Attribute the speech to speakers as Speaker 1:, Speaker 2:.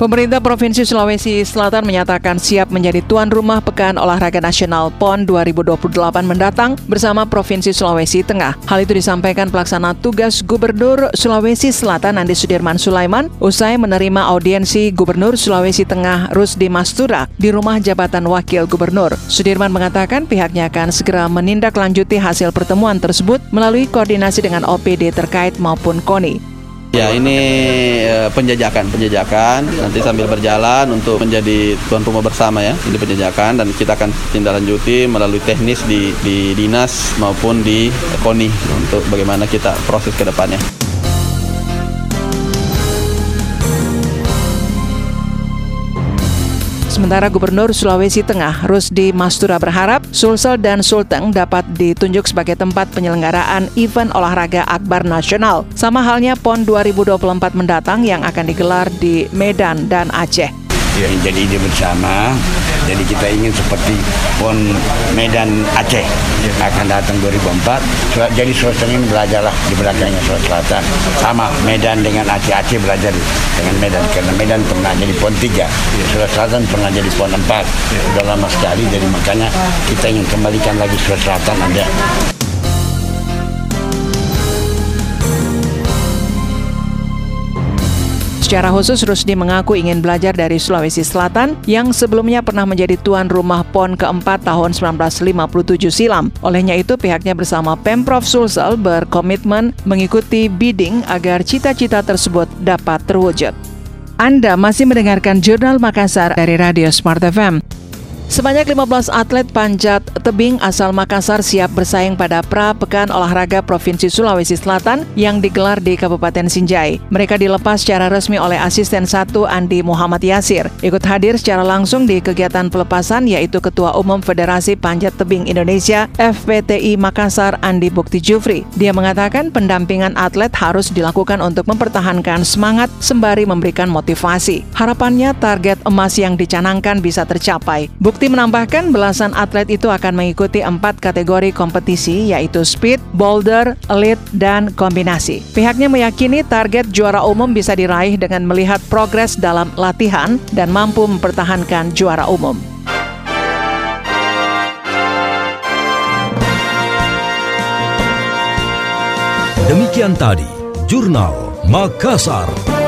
Speaker 1: Pemerintah Provinsi Sulawesi Selatan menyatakan siap menjadi tuan rumah Pekan Olahraga Nasional PON 2028 mendatang bersama Provinsi Sulawesi Tengah. Hal itu disampaikan pelaksana tugas Gubernur Sulawesi Selatan Andi Sudirman Sulaiman usai menerima audiensi Gubernur Sulawesi Tengah Rusdi Mastura di rumah jabatan Wakil Gubernur. Sudirman mengatakan pihaknya akan segera menindaklanjuti hasil pertemuan tersebut melalui koordinasi dengan OPD terkait maupun KONI.
Speaker 2: Ya ini eh, penjajakan, penjajakan nanti sambil berjalan untuk menjadi tuan rumah bersama ya. Ini penjajakan dan kita akan tindak lanjuti melalui teknis di, di dinas maupun di KONI untuk bagaimana kita proses ke depannya.
Speaker 1: Sementara Gubernur Sulawesi Tengah Rusdi Mastura berharap Sulsel dan Sulteng dapat ditunjuk sebagai tempat penyelenggaraan event olahraga akbar nasional. Sama halnya PON 2024 mendatang yang akan digelar di Medan dan Aceh.
Speaker 3: Ya, jadi ide bersama. Jadi kita ingin seperti PON Medan Aceh akan datang 2004. Jadi Sulawesi ini belajarlah di belakangnya Sulawesi Selatan. Sama Medan dengan Aceh. Aceh belajar dengan Medan karena Medan pernah jadi PON 3. Sulawesi Selatan pernah jadi PON 4. Sudah lama sekali jadi makanya kita ingin kembalikan lagi Sulawesi Selatan ada.
Speaker 1: Secara khusus, Rusdi mengaku ingin belajar dari Sulawesi Selatan yang sebelumnya pernah menjadi tuan rumah PON keempat tahun 1957 silam. Olehnya itu, pihaknya bersama Pemprov Sulsel berkomitmen mengikuti bidding agar cita-cita tersebut dapat terwujud. Anda masih mendengarkan Jurnal Makassar dari Radio Smart FM. Sebanyak 15 atlet panjat tebing asal Makassar siap bersaing pada pra Pekan Olahraga Provinsi Sulawesi Selatan yang digelar di Kabupaten Sinjai. Mereka dilepas secara resmi oleh asisten 1 Andi Muhammad Yasir. Ikut hadir secara langsung di kegiatan pelepasan yaitu Ketua Umum Federasi Panjat Tebing Indonesia FPTI Makassar Andi Bukti Jufri. Dia mengatakan pendampingan atlet harus dilakukan untuk mempertahankan semangat sembari memberikan motivasi. Harapannya target emas yang dicanangkan bisa tercapai. Bukti Bukti menambahkan belasan atlet itu akan mengikuti empat kategori kompetisi yaitu speed, boulder, elite, dan kombinasi. Pihaknya meyakini target juara umum bisa diraih dengan melihat progres dalam latihan dan mampu mempertahankan juara umum.
Speaker 4: Demikian tadi, Jurnal Makassar.